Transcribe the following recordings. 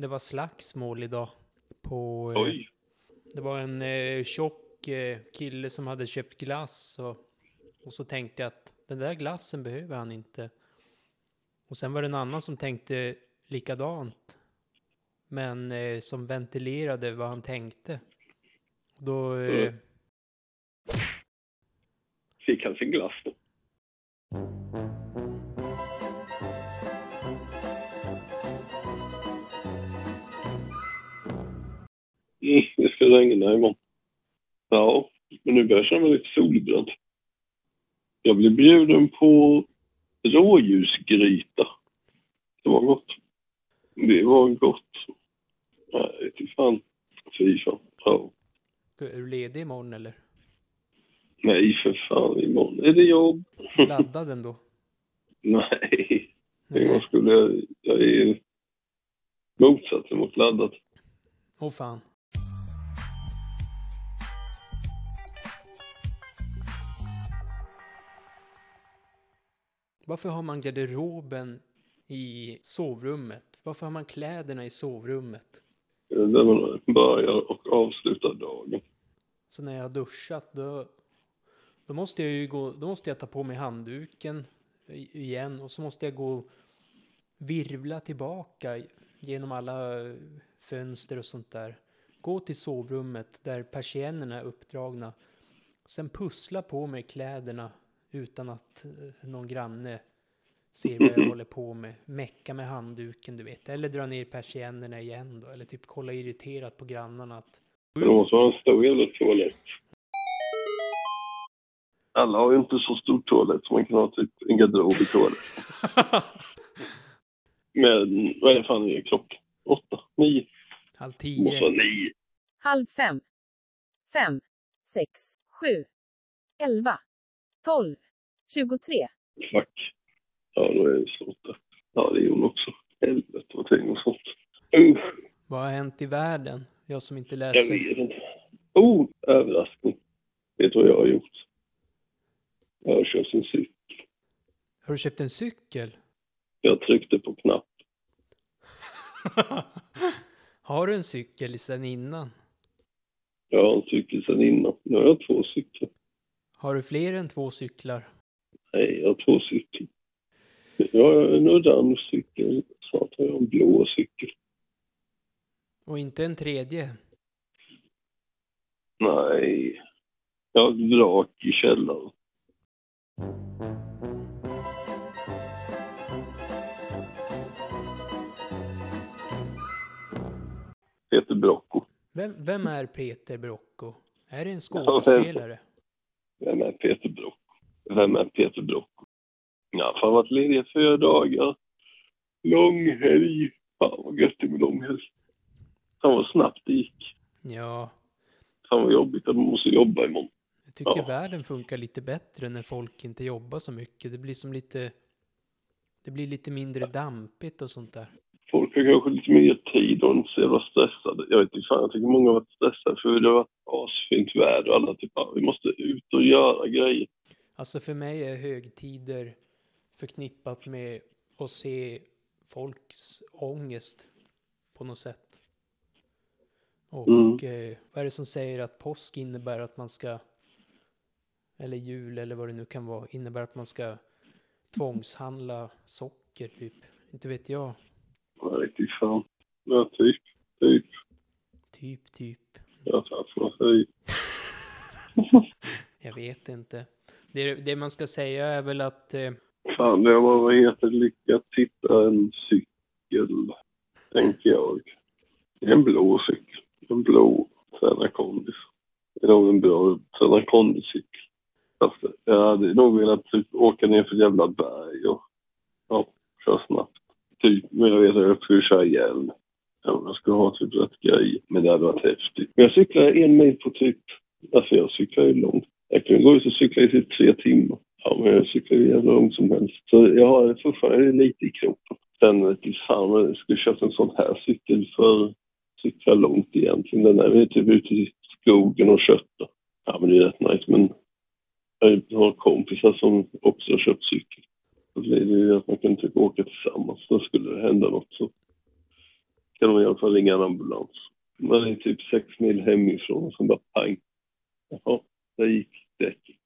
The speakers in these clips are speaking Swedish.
Det var slagsmål idag. På, eh, Oj. det var en eh, tjock eh, kille som hade köpt glass och, och så tänkte jag att den där glassen behöver han inte. Och sen var det en annan som tänkte likadant. Men eh, som ventilerade vad han tänkte. Då... Eh, Mm. Fick han sin glass då? Det ska regna imorgon. Ja, men nu börjar jag känna mig lite solbränd. Jag blev bjuden på rådjursgryta. Det var gott. Det var gott. Nej, fy fan. Fy fan. Ja. är du ledig imorgon eller? Nej, för fan. Imorgon är det jobb. Laddad ändå? Nej, Nej. jag skulle... Jag är motsatsen mot laddat. Åh fan. Varför har man garderoben i sovrummet? Varför har man kläderna i sovrummet? Där man börjar och avslutar dagen. Så när jag har duschat då, då måste jag ju gå, då måste jag ta på mig handduken igen och så måste jag gå och virvla tillbaka genom alla fönster och sånt där. Gå till sovrummet där persiennerna är uppdragna. Sen pussla på mig kläderna utan att eh, någon granne ser vad jag håller på med. Mecka med handduken, du vet. Eller dra ner persiennerna igen då. Eller typ kolla irriterat på grannarna att Det måste vara en stor jävla toalett. Alla har ju inte så stor toalett så man kan ha typ en garderob i toalett. Men vad är fan är klockan? Åtta? Nio? Halv Det måste tio. vara nio. halv fem, fem, sex, sju, elva, tolv, tjugotre. Fuck. Ja, då är det åtta. Ja, det är hon också. Helvete vad tänk och sånt. Usch. Vad har hänt i världen? Jag som inte Jag läser. vet inte. Oh, överraskning. Vet du vad jag har gjort? Jag har kört en cykel. Har du köpt en cykel? Jag tryckte på knapp. har du en cykel sen innan? Jag har en cykel sedan innan. Nu har jag två cyklar. Har du fler än två cyklar? Nej, jag två cyklar. Jag har en cykel. Snart har jag en blå cykel. Och inte en tredje? Nej. Jag har ett vrak i källaren. Peter Brocco. Vem, vem är Peter Brocco? Är det en skådespelare? Vem är Peter Brocco? Vem är Peter Brocco? Ja, fan varit ledig fyra dagar. Lång helg. Fan vad gött det med lång helg. Fan vad snabbt det gick. Ja, Fan vad jobbigt att man måste jobba imorgon. jag tycker Ja. världen funkar lite bättre när folk inte jobbar så mycket. Det blir som lite... Det blir lite mindre dampigt och sånt där. Folk har kanske lite mer tid och inte så jävla stressade. Jag vet inte fan, jag tycker många har varit stressade för det har varit asfint väder och alla typ, "Ah, vi måste ut och göra grejer. Alltså för mig är högtider förknippat med att se folks ångest på något sätt. Och Mm. eh, vad är det som säger att påsk innebär att man ska, eller jul eller vad det nu kan vara, innebär att man ska tvångshandla socker typ? Inte vet jag. Vet inte fan. Ja, typ, typ. Typ, typ. Ja, får man säga. Jag vet inte. Det, det man ska säga är väl att eh, Fan, det var vad heter det, lyckat hitta en cykel, tänker jag. En blå cykel. En blå Tränarkondis. Det är nog en bra tränar kondis-cykel. Fast jag hade nog velat typ åka ner för ett jävla berg och ja, köra snabbt. Typ, men jag vet att jag skulle köra ihjäl. Ja, Jag skulle ha typ rätt grej, men det hade varit häftigt. Men jag cyklar en mil på typ, alltså jag cyklar ju långt. Jag kan gå ut och cykla i typ tre timmar. Ja, men jag cyklar ju jävla långt som helst. Så jag har fortfarande lite i kroppen. Sen vet fan om jag skulle köpt en sån här cykel för att cykla långt egentligen. Den är väl typ ute i skogen och köttar. Ja, men det är rätt nice. Men jag har kompisar som också har köpt cykel. Då blir det ju att man kan typ åka tillsammans. Då skulle det hända något så kan man i alla fall ringa en ambulans. Man är typ sex mil hemifrån och så bara pang. Jaha, där gick däcket.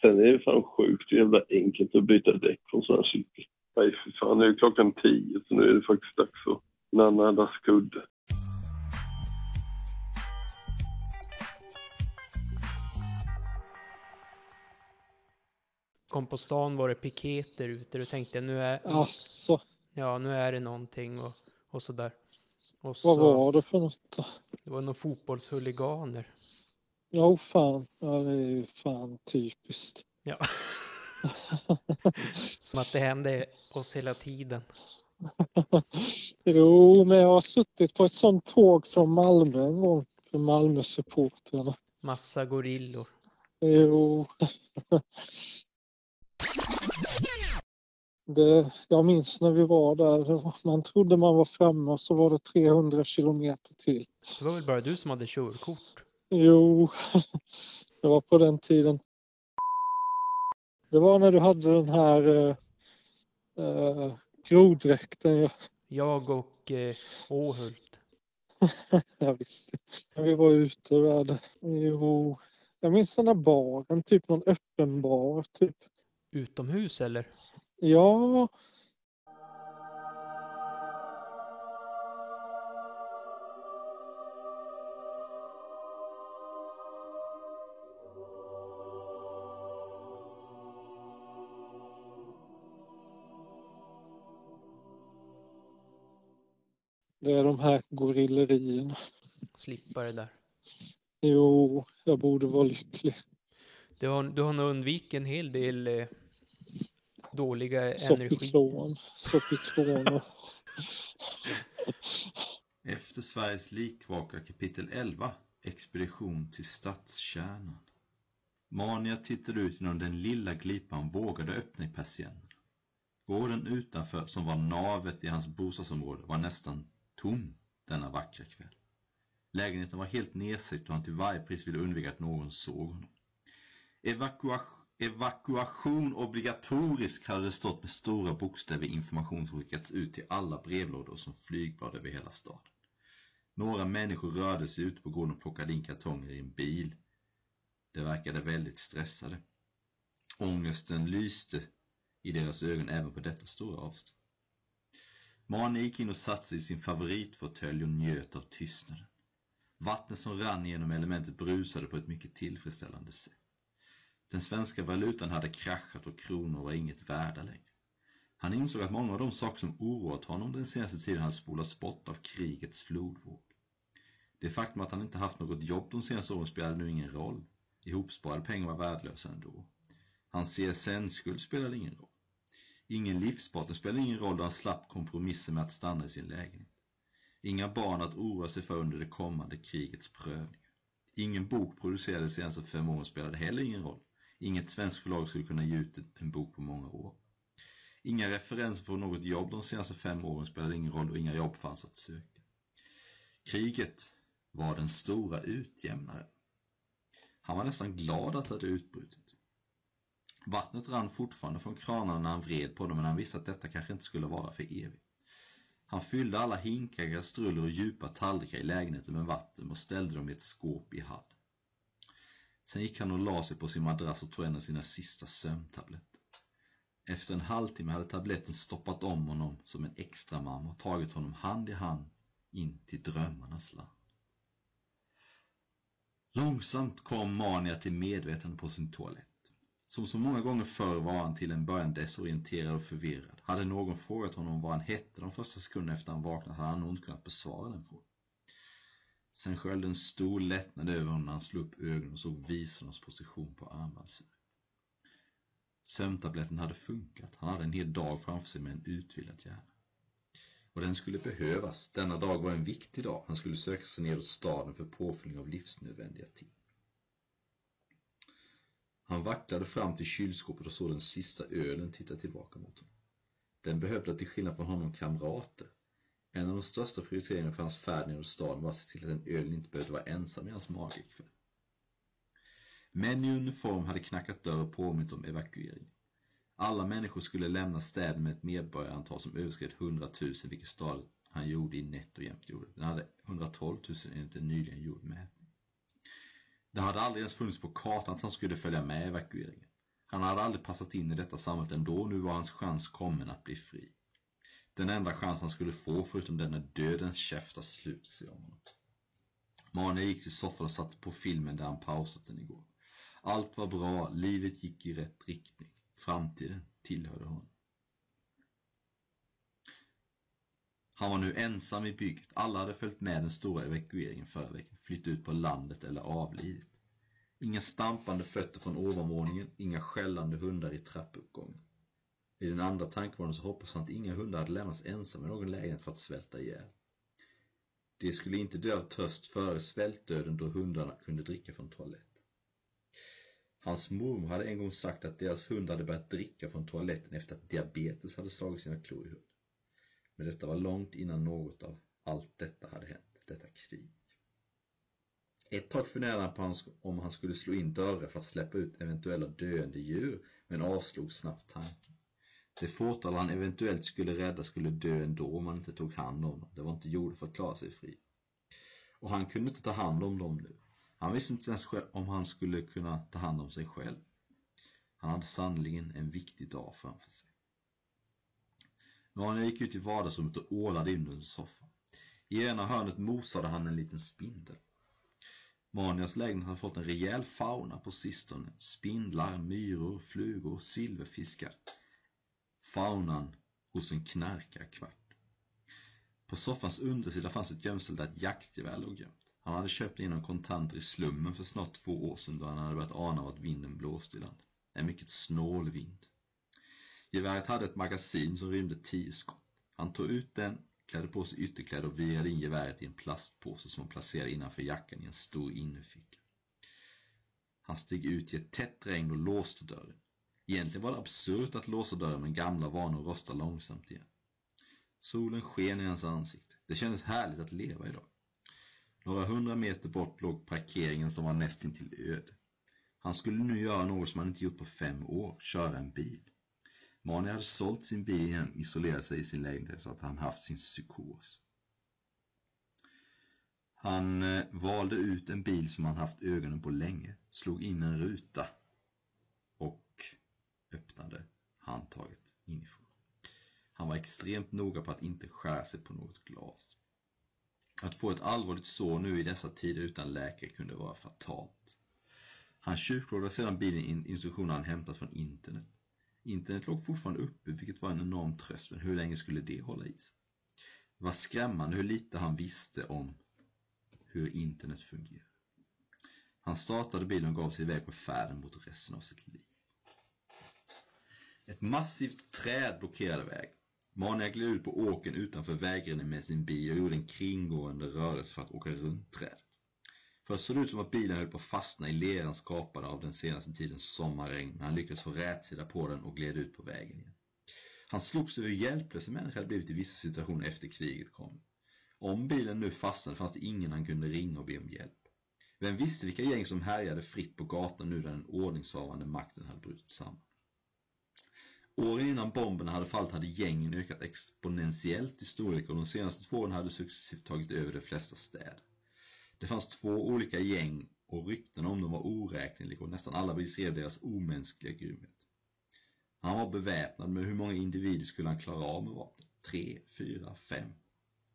Sen är det fan sjukt jävla enkelt att byta däck på en sån här cykel. Nej, för fan, nu är klockan tio så nu är det faktiskt dags att nanna Das kudde. Kom på stan var det piketer ute och tänkte nu är, Alltså, ja, nu är det någonting och, och sådär. Och vad så, var det för något det var några fotbollshuliganer. Ja, oh, fan. Ja, det är ju fan typiskt. Ja. Som att det hände oss hela tiden. jo, men jag har suttit på ett sånt tåg från Malmö en gång. För Malmö-supportrarna. Massa gorillor. Jo. Det, jag minns när vi var där. Man trodde man var framme och så var det 300 kilometer till. Det var väl bara du som hade körkort? Jo, det var på den tiden. Det var när du hade den här eh, eh, grodräkten. Ja, Jag och eh, Åhult. jag visste. När vi var ute där. Jo, jag minns den där baren, typ någon öppen bar. Typ. Utomhus eller? Ja, det är de här gorillerierna. Slippa det där. Jo, jag borde vara lycklig. Du har, du har nog undvikit en hel del eh, dåliga energi. Soppikron, Soppikron och Efter Sveriges likvaka kapitel 11, Expedition till stadskärnan. Mania tittade ut genom den lilla glipan vågade öppna i persiennen. Gården utanför, som var navet i hans bostadsområde, var nästan tom denna vackra kväll. Lägenheten var helt nedsökt och han till varje pris ville undvika att någon såg honom. Evakua evakuation obligatorisk hade det stått med stora bokstäver i information som skickats ut till alla brevlådor som flygblad över hela staden. Några människor rörde sig ute på gården och plockade in kartonger i en bil. De verkade väldigt stressade. Ångesten lyste i deras ögon även på detta stora avstånd. Mani gick in och satte sig i sin favoritfåtölj och njöt av tystnaden. Vattnet som rann genom elementet brusade på ett mycket tillfredsställande sätt. Den svenska valutan hade kraschat och kronor var inget värda längre. Han insåg att många av de saker som oroat honom den senaste tiden hade spolats bort av krigets flodvåg. Det faktum att han inte haft något jobb de senaste åren spelade nu ingen roll. Ihopsparade pengar var värdelösa ändå. Hans CSN-skuld spelade ingen roll. Ingen livspartner spelade ingen roll då han slapp kompromissen med att stanna i sin lägenhet. Inga barn att oroa sig för under det kommande krigets prövningar. Ingen bok producerad de senaste fem åren spelade heller ingen roll. Inget svenskt förlag skulle kunna ge ut en bok på många år. Inga referenser från något jobb de senaste fem åren spelade ingen roll och inga jobb fanns att söka. Kriget var den stora utjämnaren. Han var nästan glad att det hade utbrutit. Vattnet rann fortfarande från kranarna när han vred på dem men han visste att detta kanske inte skulle vara för evigt. Han fyllde alla hinkar, kastruller och djupa tallrikar i lägenheten med vatten och ställde dem i ett skåp i hallen. Sen gick han och la sig på sin madrass och tog en av sina sista sömntabletter. Efter en halvtimme hade tabletten stoppat om honom som en extra mamma och tagit honom hand i hand in till drömmarnas land. Långsamt kom Mania till medvetande på sin toalett. Som så många gånger förr var han till en början desorienterad och förvirrad. Hade någon frågat honom vad han hette de första sekunderna efter han vaknat hade han nog inte kunnat besvara den frågan. Sen sköljde en stor lättnad över honom när han slog upp ögonen och såg visornas position på armbandsur. Sömntabletten hade funkat. Han hade en hel dag framför sig med en utvilad hjärna. Och den skulle behövas. Denna dag var en viktig dag. Han skulle söka sig nedåt staden för påfyllning av livsnödvändiga ting. Han vacklade fram till kylskåpet och såg den sista ölen titta tillbaka mot honom. Den behövde till skillnad från honom kamrater. En av de största prioriteringarna för hans färd nedåt staden var att se till att den ölen inte behövde vara ensam i hans mage ikväll. Män i uniform hade knackat dörr och påmint om evakuering. Alla människor skulle lämna städen med ett medborgarantal som överskred 100 000, vilket staden han gjorde i netto jämt gjorde. Den hade 112 000 enligt en nyligen gjord mätning. Det hade aldrig ens funnits på kartan att han skulle följa med evakueringen. Han hade aldrig passat in i detta samhället ändå, nu var hans chans kommen att bli fri. Den enda chans han skulle få förutom den när dödens käftar sluter sig om honom. Mania gick till soffan och satte på filmen där han pausat den igår. Allt var bra, livet gick i rätt riktning. Framtiden tillhörde honom. Han var nu ensam i bygget. Alla hade följt med den stora evakueringen förra veckan, flytt ut på landet eller avlidit. Inga stampande fötter från ovanvåningen, inga skällande hundar i trappuppgången. I den andra tankevården så hoppas han att inga hundar hade lämnats ensamma i någon lägenhet för att svälta ihjäl. De skulle inte dö av törst före svältdöden då hundarna kunde dricka från toalett. Hans mormor hade en gång sagt att deras hund hade börjat dricka från toaletten efter att diabetes hade slagit sina klor i hunden. Men detta var långt innan något av allt detta hade hänt, detta krig. Ett tag funderade han på om han skulle slå in dörrar för att släppa ut eventuella döende djur, men avslog snabbt tanken. Det fåtal han eventuellt skulle rädda skulle dö ändå om han inte tog hand om dem. Det var inte gjort för att klara sig fri. Och han kunde inte ta hand om dem nu. Han visste inte ens själv om han skulle kunna ta hand om sig själv. Han hade sannligen en viktig dag framför sig. Manuel gick ut i vardagsrummet och ålade in under soffan. I ena hörnet mosade han en liten spindel. Manias lägenhet hade fått en rejäl fauna på sistone. Spindlar, myror, flugor, silverfiskar. Faunan hos en knarkarkvart. På soffans undersida fanns ett gömställe där ett jaktgevär låg gömt. Han hade köpt in en kontanter i slummen för snart två år sedan då han hade börjat ana vart vinden blåste i land. En mycket snål vind. Geväret hade ett magasin som rymde tio skott. Han tog ut den, klädde på sig ytterkläder och virade in geväret i en plastpåse som han placerade innanför jackan i en stor innerficka. Han steg ut i ett tätt regn och låste dörren. Egentligen var det absurt att låsa dörren men gamla vanor rostar långsamt igen. Solen sken i hans ansikte. Det kändes härligt att leva idag. Några hundra meter bort låg parkeringen som var nästintill öde. Han skulle nu göra något som han inte gjort på fem år, köra en bil. Mani hade sålt sin bil igen, isolerat sig i sin lägenhet så att han haft sin psykos. Han eh, valde ut en bil som han haft ögonen på länge, slog in en ruta och öppnade handtaget inifrån. Han var extremt noga på att inte skära sig på något glas. Att få ett allvarligt sår nu i dessa tider utan läkare kunde vara fatalt. Han tjuvplågade sedan bilen in instruktioner han hämtat från internet. Internet låg fortfarande uppe, vilket var en enorm tröst, men hur länge skulle det hålla i sig? Det var skrämmande hur lite han visste om hur internet fungerar. Han startade bilen och gav sig iväg på färden mot resten av sitt liv. Ett massivt träd blockerade vägen. Mania gled ut på åken utanför vägrenen med sin bil och gjorde en kringgående rörelse för att åka runt trädet. Först såg det ut som att bilen höll på att fastna i leran skapad av den senaste tidens sommarregn, men han lyckades få rätsida på den och gled ut på vägen igen. Han slogs över hur hjälplös en människa hade blivit i vissa situationer efter kriget kom. Om bilen nu fastnade fanns det ingen han kunde ringa och be om hjälp. Vem visste vilka gäng som härjade fritt på gatan nu när den ordningshavande makten hade brutit samman. Åren innan bomberna hade fallit hade gängen ökat exponentiellt i storlek och de senaste två åren hade successivt tagit över de flesta städer. Det fanns två olika gäng och rykten om dem var oräkneliga och nästan alla beskrev deras omänskliga grymhet. Han var beväpnad, men hur många individer skulle han klara av med vapen? Tre, fyra, fem?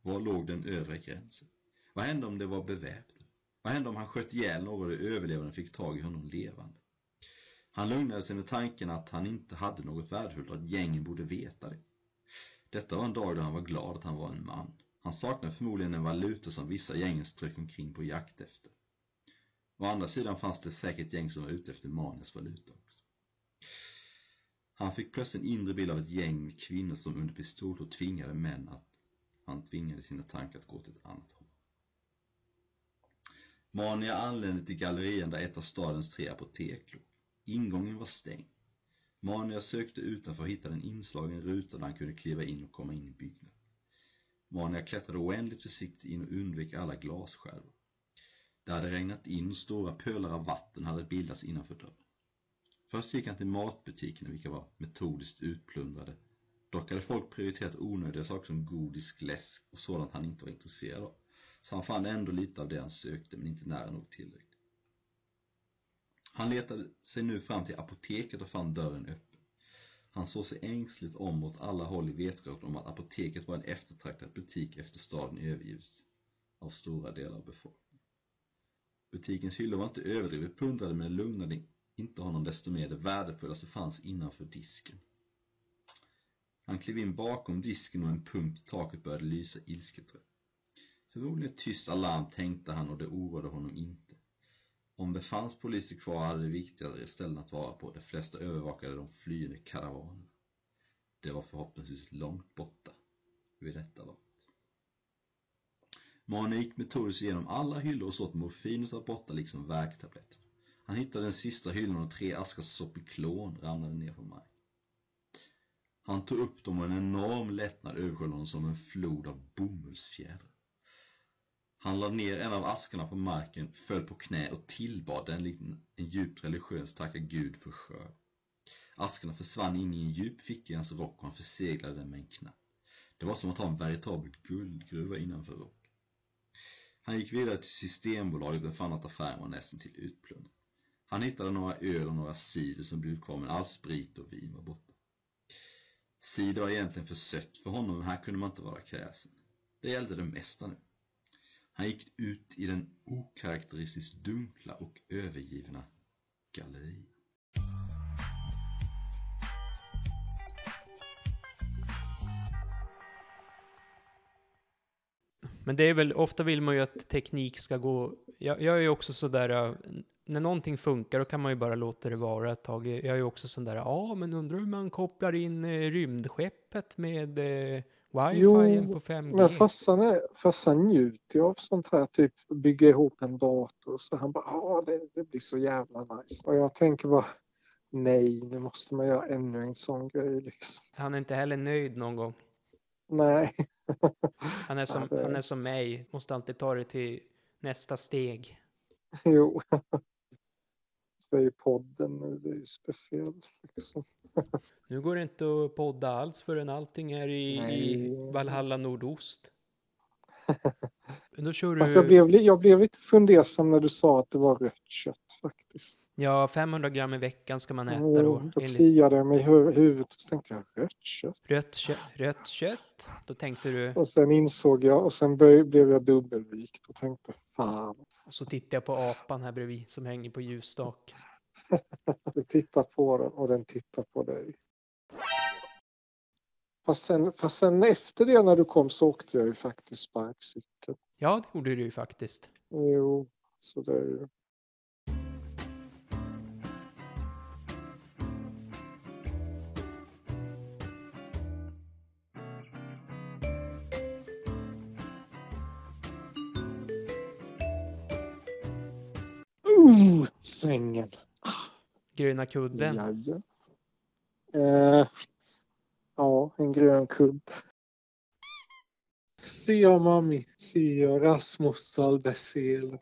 Var låg den övre gränsen? Vad hände om det var beväpnat? Vad hände om han sköt ihjäl någon och de överlevande fick tag i honom levande? Han lugnade sig med tanken att han inte hade något värdefullt och att gängen borde veta det. Detta var en dag då han var glad att han var en man. Han saknade förmodligen en valuta som vissa gäng strök omkring på jakt efter. Å andra sidan fanns det säkert gäng som var ute efter Manias valuta också. Han fick plötsligt en inre bild av ett gäng med kvinnor som under pistolhot tvingade män att han tvingade sina tankar att gå till ett annat håll. Mania anlände till gallerian där ett av stadens tre apotek låg. Ingången var stängd. Mania sökte utanför och hittade en inslagen ruta där han kunde kliva in och komma in i byggnaden. Mania klättrade oändligt försiktigt in och undvek alla glasskärvor. Det hade regnat in och stora pölar av vatten hade bildats innanför dörren. Först gick han till matbutikerna vilka var metodiskt utplundrade. Dock hade folk prioriterat onödiga saker som godis, läsk och sådant han inte var intresserad av. Så han fann ändå lite av det han sökte men inte nära nog tillräckligt. Han letade sig nu fram till apoteket och fann dörren öppen. Han såg sig ängsligt om åt alla håll i vetskapen om att apoteket var en eftertraktad butik efter staden övergivits av stora delar av befolkningen. Butikens hyllor var inte överdrivet plundrade men det lugnade inte honom desto mer det värdefulla som fanns innanför disken. Han klev in bakom disken och en punkt i taket började lysa ilsket rött. Förmodligen ett tyst alarm tänkte han och det oroade honom inte. Det fanns poliser kvar hade det viktigare ställen att vara på. De flesta övervakade de flyende karavanerna. Det var förhoppningsvis långt borta vid detta laget. Mannen gick metodiskt igenom alla hyllor och såg att morfinet var borta liksom värktabletterna. Han hittade den sista hyllan och tre askar Sopiklon ramlade ner på marken. Han tog upp dem och en enorm lättnad översköljde honom som en flod av bomullsfjädrar. Han lade ner en av askarna på marken, föll på knä och tillbad den likt en djupt religiös tacka Gud för skörd. Askarna försvann in i en djup ficka i hans rock och han förseglade den med en knapp. Det var som att ha en veritabel guldgruva innanför rock. Han gick vidare till Systembolaget och fann att affären var nästan till utplundrad. Han hittade några öl och några cider som blivit kvar men all sprit och vin var borta. Cider var egentligen för sött för honom men här kunde man inte vara kräsen. Det gällde det mesta nu. Han gick ut i den okaraktäristiskt dunkla och övergivna gallerian. Men det är väl, ofta vill man ju att teknik ska gå, jag, jag är ju också sådär, äh, när någonting funkar då kan man ju bara låta det vara ett tag. Jag är ju också sådär, ja men undrar hur man kopplar in äh, rymdskeppet med eh, wifi på 5G. Men farsan, är, farsan njuter ju av sånt här, typ bygga ihop en dator. Så han bara, ja det, det blir så jävla nice. Och jag tänker bara, nej, nu måste man göra ännu en sån grej liksom. Han är inte heller nöjd någon gång. Nej. Han är som, Ja, det- han är som mig, måste alltid ta det till nästa steg. jo. Så är ju podden nu, det är ju speciellt liksom. Nu går det inte att podda alls förrän allting är i, i. Valhalla Nordost. Då kör du, Alltså jag, blev, jag blev lite fundersam när du sa att det var rött kött faktiskt. ja 500 gram i veckan ska man äta då. då Enligt kliade jag mig i hu- huvudet och tänkte jag rött kött. rött, kö, rött kött. Då tänkte du, Och sen insåg jag och sen blev jag dubbelvikt och tänkte fan. och så tittar jag på apan här bredvid som hänger på ljusstaken. Du tittar på den och den tittar på dig. Fast sen, fast sen efter det när du kom så åkte jag ju faktiskt sparkcykel. Ja, det gjorde du ju faktiskt. Jo, så det är ju. Uh, sängen. Gröna kudden. Jaja. Eh, en grön kudd. See you, mommy. See you, Rasmus Salbesel.